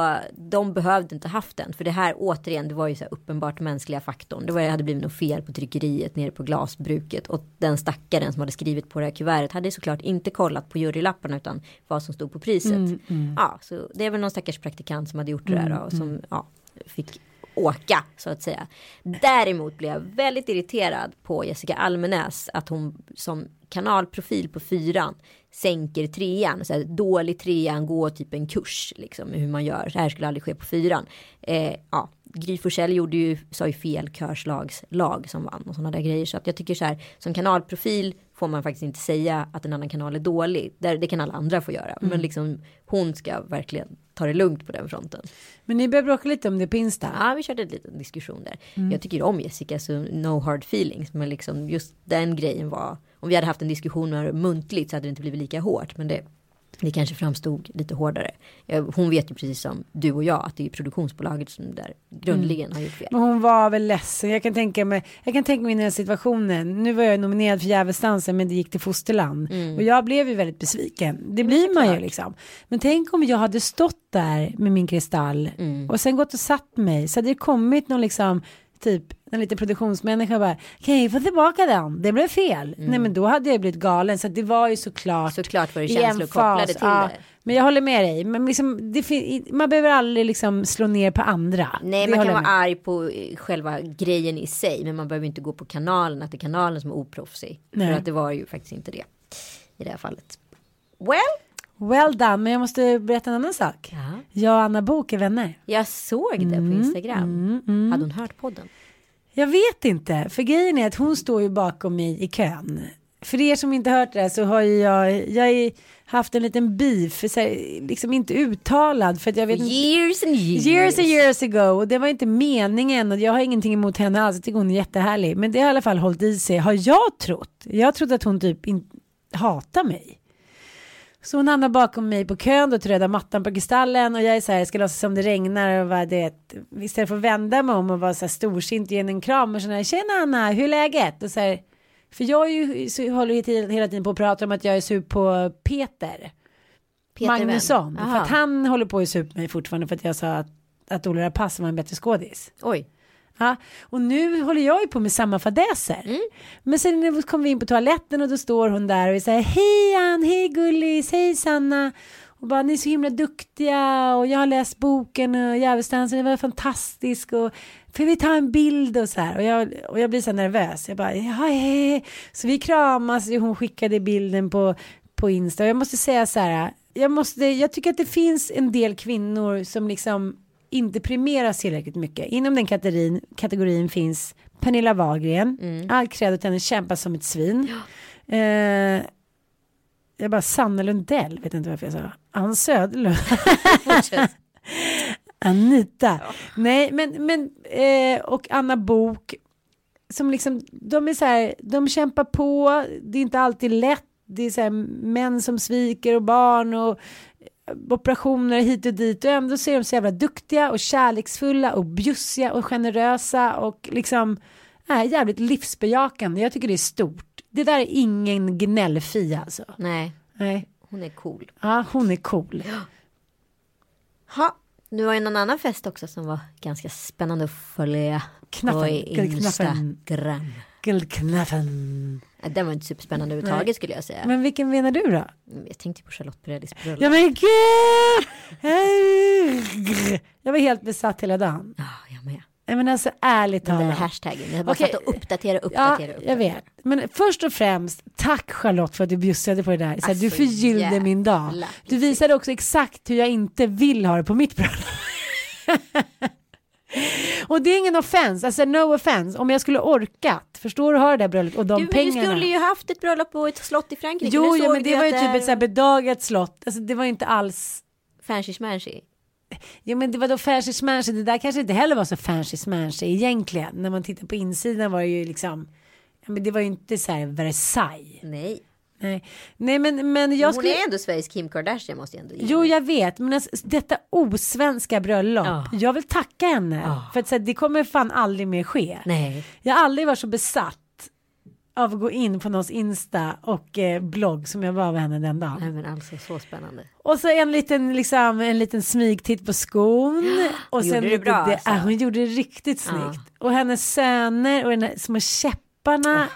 de behövde inte haft den. För det här återigen, det var ju så här uppenbart mänskliga faktorn. Det var, det hade blivit något fel på tryckeriet nere på glasbruket. Och den stackaren som hade skrivit på det här kuvertet hade såklart inte kollat på jurylapparna utan vad som stod på priset. Mm, Ja, så det är väl någon stackars praktikant som hade gjort det där då, och som ja, fick åka så att säga. Däremot blev jag väldigt irriterad på Jessica Almenäs att hon som kanalprofil på fyran sänker trean, så här, dålig trean, gå typ en kurs liksom hur man gör. Det här skulle aldrig ske på fyran. Eh, ja, Gry Forssell gjorde ju, sa ju fel körslagslag som vann och sådana där grejer. Så att jag tycker så här, som kanalprofil får man faktiskt inte säga att en annan kanal är dålig. Där, det kan alla andra få göra. Men liksom hon ska verkligen ta det lugnt på den fronten. Men ni började bråka lite om det på Insta. Ja, vi körde en liten diskussion där. Jag tycker om Jessica, så no hard feelings. Men liksom just den grejen var, om vi hade haft en diskussion muntligt så hade det inte blivit lika hårt. Men det, det kanske framstod lite hårdare. Jag- Hon vet ju precis som du och jag att det är produktionsbolaget som där grundligen har gjort fel. Men hon var väl ledsen. Jag kan tänka mig, jag kan tänka mig in i den situationen. Nu var jag nominerad för Djävulsdansen men det gick till Fosterland. Och jag blev ju väldigt besviken. Det blir man ju liksom. Men tänk om jag hade stått där med min kristall och sen gått och satt mig. Så hade det kommit någon liksom typ en liten produktionsmänniska bara kan jag få tillbaka den? Det blev fel. Nej men då hade jag blivit galen. Så det var ju såklart. Såklart var det känslor kopplade till ja. det. Men jag håller med dig. Men liksom, man behöver aldrig liksom slå ner på andra. Nej, Det man kan vara med. arg på eh, själva grejen i sig. Men man behöver inte gå på kanalen, att det är kanalen som är oproffsig. Nej. För att det var ju faktiskt inte det. I det här fallet. Well, Well done, men jag måste berätta en annan sak. Ja. Jag och Anna Bok är vänner. jag såg det Mm, på Instagram. Hade hon hört podden? Jag vet inte, för grejen är att hon står ju bakom mig i kön. För er som inte hört det här så har ju jag, jag haft en liten beef, så här, liksom inte uttalad för att jag vet inte. Years and years. Years and years ago och det var inte meningen och jag har ingenting emot henne alls, jag tycker hon är jättehärlig. Men det har i alla fall hållit i sig, har jag trott. Jag har trott att hon typ in, hatar mig. Så hon hamnar bakom mig på kön och till röda mattan på Kristallen och jag är så här, jag ska låtsas som det regnar och vad det istället för att vända mig om och vara så här storsint och ge en kram och sån här, tjena Anna, hur är läget? Och så här, för jag är ju, så håller ju hela tiden på att prata om att jag är sur på Peter. Peter Magnusson. För att han håller på att supa mig fortfarande för att jag sa att, att Ola Rapace var en bättre skådis. Oj. Ja, och nu håller jag ju på med samma fadäser. Mm. Men sen när vi in på toaletten och då står hon där och säger hej Ann, hej gullis, hej Sanna. Och bara ni är så himla duktiga och jag har läst boken och Djävulsdansen, det var fantastisk och får vi ta en bild och så här. Och jag, och jag blir så nervös. Jag bara, ja, hej. Så vi kramas och hon skickade bilden på, på Insta. Och jag måste säga så här, jag, måste, jag tycker att det finns en del kvinnor som liksom inte premieras tillräckligt mycket. Inom den kategorin, kategorin finns Pernilla Wahlgren, all cred åt henne, kämpar som ett svin. Eh, jag bara Sanna Lundell, vet inte varför jag sa. Ann Söderlund. *laughs* Anita. Nej, men, men eh, och Anna Bok som liksom, de är så här, de kämpar på, det är inte alltid lätt, det är så här män som sviker och barn och operationer hit och dit och ändå så är de så jävla duktiga och kärleksfulla och bjussiga och generösa och liksom är jävligt livsbejakande. Jag tycker det är stort. Det där är ingen gnällfia alltså. Nej, Nej. hon är cool. Ja, hon är cool. Ha. Nu var ju någon annan fest också som var ganska spännande att följa. Knappen, på. Instagram. Guldknappen. Ja, Den var inte superspännande överhuvudtaget skulle jag säga. Men vilken menar du då? Jag tänkte på Charlotte Perrellis bröllop. Ja men gud! Jag var helt besatt hela dagen. Ja, jag med. Nej, Men alltså ärligt Den där talat. hashtaggen. Jag bara satt och uppdatera, Ja, uppdatera, uppdatera. jag vet. Men först och främst, tack Charlotte för att du bjussade på det där. Så här, du Alltså, förgyllde min dag. Du visade också exakt hur jag inte vill ha det på mitt bröllop. Och det är ingen offense, alltså no offense. Om jag skulle orkat, förstår du, ha det där bröllopet och de Du, men du pengarna. skulle ju haft ett bröllop på ett slott i Frankrike. Jo, såg men det var ju typ ett så här bedagat slott. Alltså det var inte alls Fancy smanshy. Jo men det var då fancy smanshy, det där kanske inte heller var så fancy smanshy egentligen. När man tittar på insidan var det ju liksom, ja, men det var ju inte så här Versailles. Nej. Nej, Nej men, men jag Hon skulle... är ändå Sveriges Kim Kardashian måste jag ändå ge Jo jag vet, men alltså, detta osvenska bröllop, Ja. jag vill tacka henne. Ja. För att så här, det kommer fan aldrig mer ske. Nej. Jag har aldrig varit så besatt av att gå in på någons Insta och eh, blogg som jag var av henne den dagen. Nej men alltså så spännande. Och så en liten, liksom, en liten smygtitt på skon. Och Hon gjorde det bra, det- alltså. ja, hon gjorde det riktigt snyggt. Och hennes söner och här små käpparna.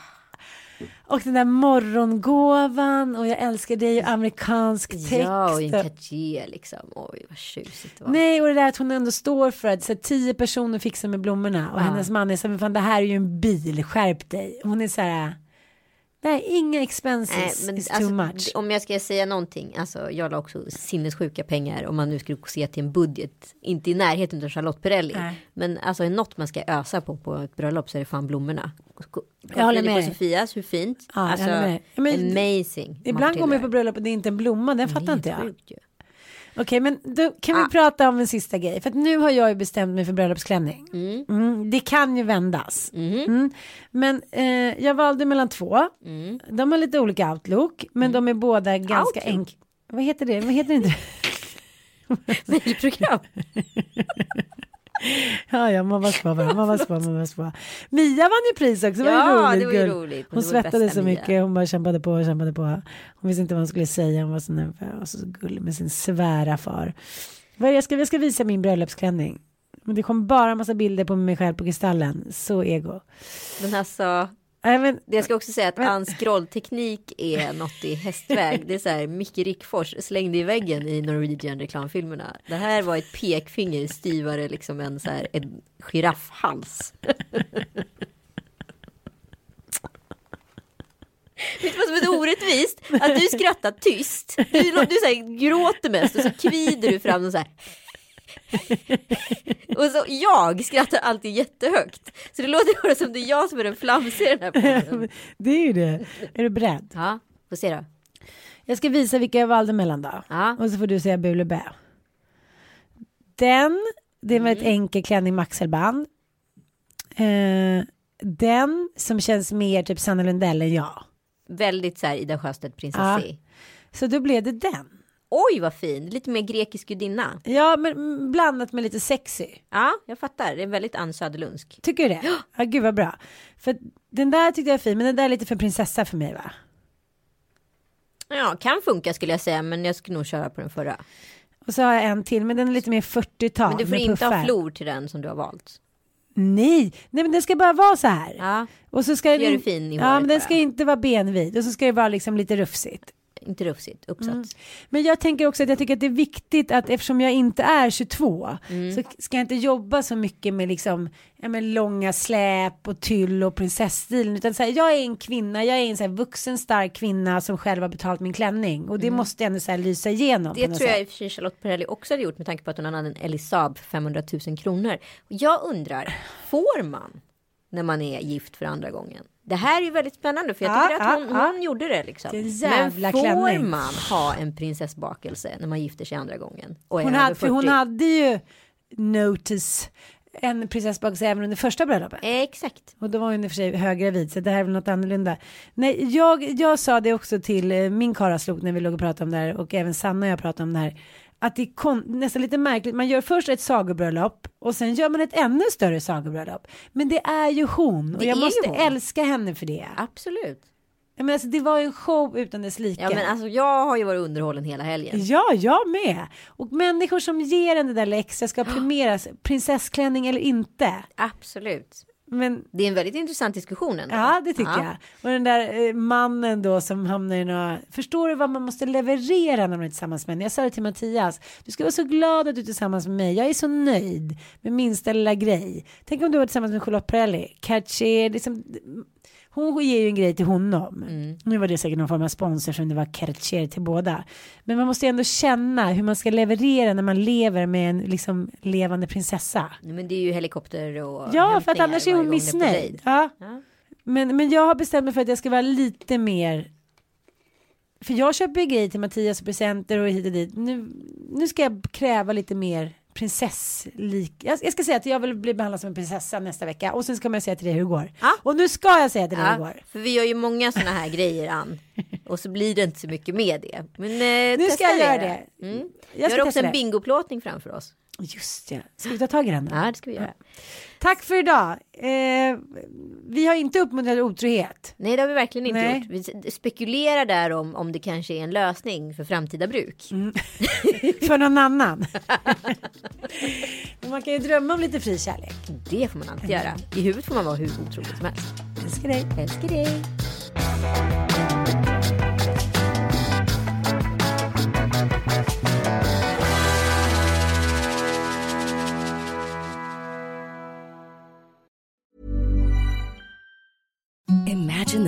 Och den där morgongåvan och jag älskar dig och amerikansk text. Ja och en Cartier liksom. Oj vad tjusigt det var. Nej och det där att hon ändå står för att så här, tio personer fixar med blommorna och Ja. hennes man är så här, men fan det här är ju en bil, skärp dig. Hon är så här, nej inga expenses Nej, is alltså, too much. Om jag ska säga någonting, alltså jag la också sinnessjuka pengar om man nu skulle se till en budget, inte i närheten av Charlotte Perrelli. Nej. Men alltså är något man ska ösa på på ett bröllop så är det fan blommorna. Jag håller med. Sofias, hur fint. Ja, jag alltså, håller med men- amazing. Ibland går man ju på bröllop och det är inte en blomma, den fattar inte jag. sjukt ju. Okej, men då kan vi Ah. prata om en sista grej. För att nu har jag ju bestämt mig för bröllopsklänning. Mm. Mm, det kan ju vändas. Mhm. Mm. Men eh, jag valde mellan två. Mm. De har lite olika outlook, men de är båda ganska enkla. Vad heter det? Vad heter det inte? *laughs* Mejlprogram. *laughs* *laughs* ja, ja, man var bara. Man var spå, man var spå. Mia vann ju pris också. Det var Ja, ju roligt. det var ju roligt. Hon svettades så Mia. mycket. Hon bara kämpade på och kämpade på. Hon visste inte vad hon skulle säga. Hon var så nervös och så gullig med sin svära far. Jag ska, jag ska visa min bröllopsklänning. Men det kom bara en massa bilder på mig själv på Kristallen. Så ego. Men alltså, Nej, men, jag ska också säga att Men- Anns scrollteknik är något i hästväg. Det är så här, Micke Rickfors slängde i väggen i Norwegian reklamfilmerna. Det här var ett pekfinger styvare liksom en så här en giraffhals. Vet du vad som är orättvist? Att du skrattar tyst. Du, du så här, gråter mest och så kvider du fram och så här. *laughs* Och så jag skrattar alltid jättehögt. Så det låter bara som det är jag som är den flamsiga i den här podden. det är ju det. Är du beredd? Ja, får se då. Jag ska visa vilka jag valde mellan då. Ja. Och så får du säga bu eller bä. Den, det var Mm. ett enkel klänning med axelband. Eh, den som känns mer typ Sanna Lundell än jag. Väldigt så här Ida Sjöstedt prinsessig. Så då blev det den. Oj vad fin, lite mer grekisk gudinna. Ja, men blandat med lite sexy. Ja, jag fattar. Det är väldigt Ann Söderlundsk. Tycker du det? Ja, gud vad bra. För den där tyckte jag är fin, men den där är lite för prinsessa för mig va? Ja, kan funka skulle jag säga, men jag skulle nog köra på den förra. Och så har jag en till, men den är lite mer 40-tal. Men du får inte ha puffar. flor till den som du har valt. Nej, nej men den ska bara vara så här. Ja, Och så ska Så den gör du fin i Ja, men den bara. ska inte vara benvid och så ska det vara liksom lite rufsigt. Inte rufsigt, uppsatt. Mm. Men jag tänker också att jag tycker att det är viktigt att eftersom jag inte är 22 Mm. så ska jag inte jobba så mycket med liksom ja, men långa släp och tyll och prinsessstilen utan så här, jag är en kvinna, jag är en så här vuxen stark kvinna som själv har betalt min klänning och det måste ändå så här lysa igenom. Mm. Det tror jag i och för sig Charlotte Perrelli också hade gjort med tanke på att hon hade en Elisab för 500 000 kronor. Jag undrar, får man när man är gift för andra gången? Det här är ju väldigt spännande för jag Ja, tycker att hon, ja, ja. hon gjorde det liksom. Det Men får klänning. man ha en prinsessbakelse när man gifter sig andra gången? Och Hon hade, för hon 40? hade ju notice en prinsessbakelse även under första bröllopet. Exakt. Och då var hon i och för sig höggravid så det här är väl något annorlunda. Nej, jag, jag sa det också till eh, min karaslok när vi låg och pratade om det här och även Sanna och jag pratade om det här. Att det är nästan lite märkligt, man gör först ett sagobröllop och sen gör man ett ännu större sagobröllop. Men det är ju hon och Det jag måste hon. älska henne för det. Absolut. Menar, alltså, det var ju en show utan dess like. Ja men alltså jag har ju varit underhållen hela helgen. Ja, jag med. Och människor som ger en det där extra ska premieras, prinsessklänning eller inte. Absolut. Men Det är en väldigt intressant diskussion ändå. Ja, det tycker Ja. jag. Och den där eh, mannen då som hamnar i några... Förstår du vad man måste leverera när man är tillsammans med en? Jag sa det till Mattias. Du ska vara så glad att du är tillsammans med mig. Jag är så nöjd med minsta lilla grej. Tänk om du var tillsammans med Charlotte Perrelli. Cartier, liksom... Hon ger ju en grej till honom. Nu var det säkert någon form av sponsor som det var Cartier till båda. Men man måste ju ändå känna hur man ska leverera när man lever med en liksom levande prinsessa. Men det är ju helikopter och Ja, för att annars är hon missnöjd. Ja. Ja. Men, men jag har bestämt mig för att jag ska vara lite mer. För jag köper grejer till Mattias och presenter och hit och dit. Nu, nu ska jag kräva lite mer prinsesslik. Jag, ska säga att jag vill bli behandlad som en prinsessa nästa vecka och sen ska man säga till dig hur det går. Ja. Och nu ska jag säga till dig hur det Ja, går. för vi gör ju många sådana här grejer Ann. Och så blir det inte så mycket med det. Men eh, Nu ska jag göra det. Mm. Jag ska också en det. bingoplåtning framför oss. Just ja. Ska vi ta tag i den då? Ja, det ska vi göra. Tack för idag. Eh, vi har inte uppmuntrat otrohet. Nej, det har vi verkligen inte Nej. gjort. Vi spekulerar där om, om det kanske är en lösning för framtida bruk. Mm. *laughs* För någon annan. Man kan ju drömma om lite fri kärlek. Det får man alltid göra. I huvudet får man vara hur otrolig som helst. Älskar dig. Älskar dig.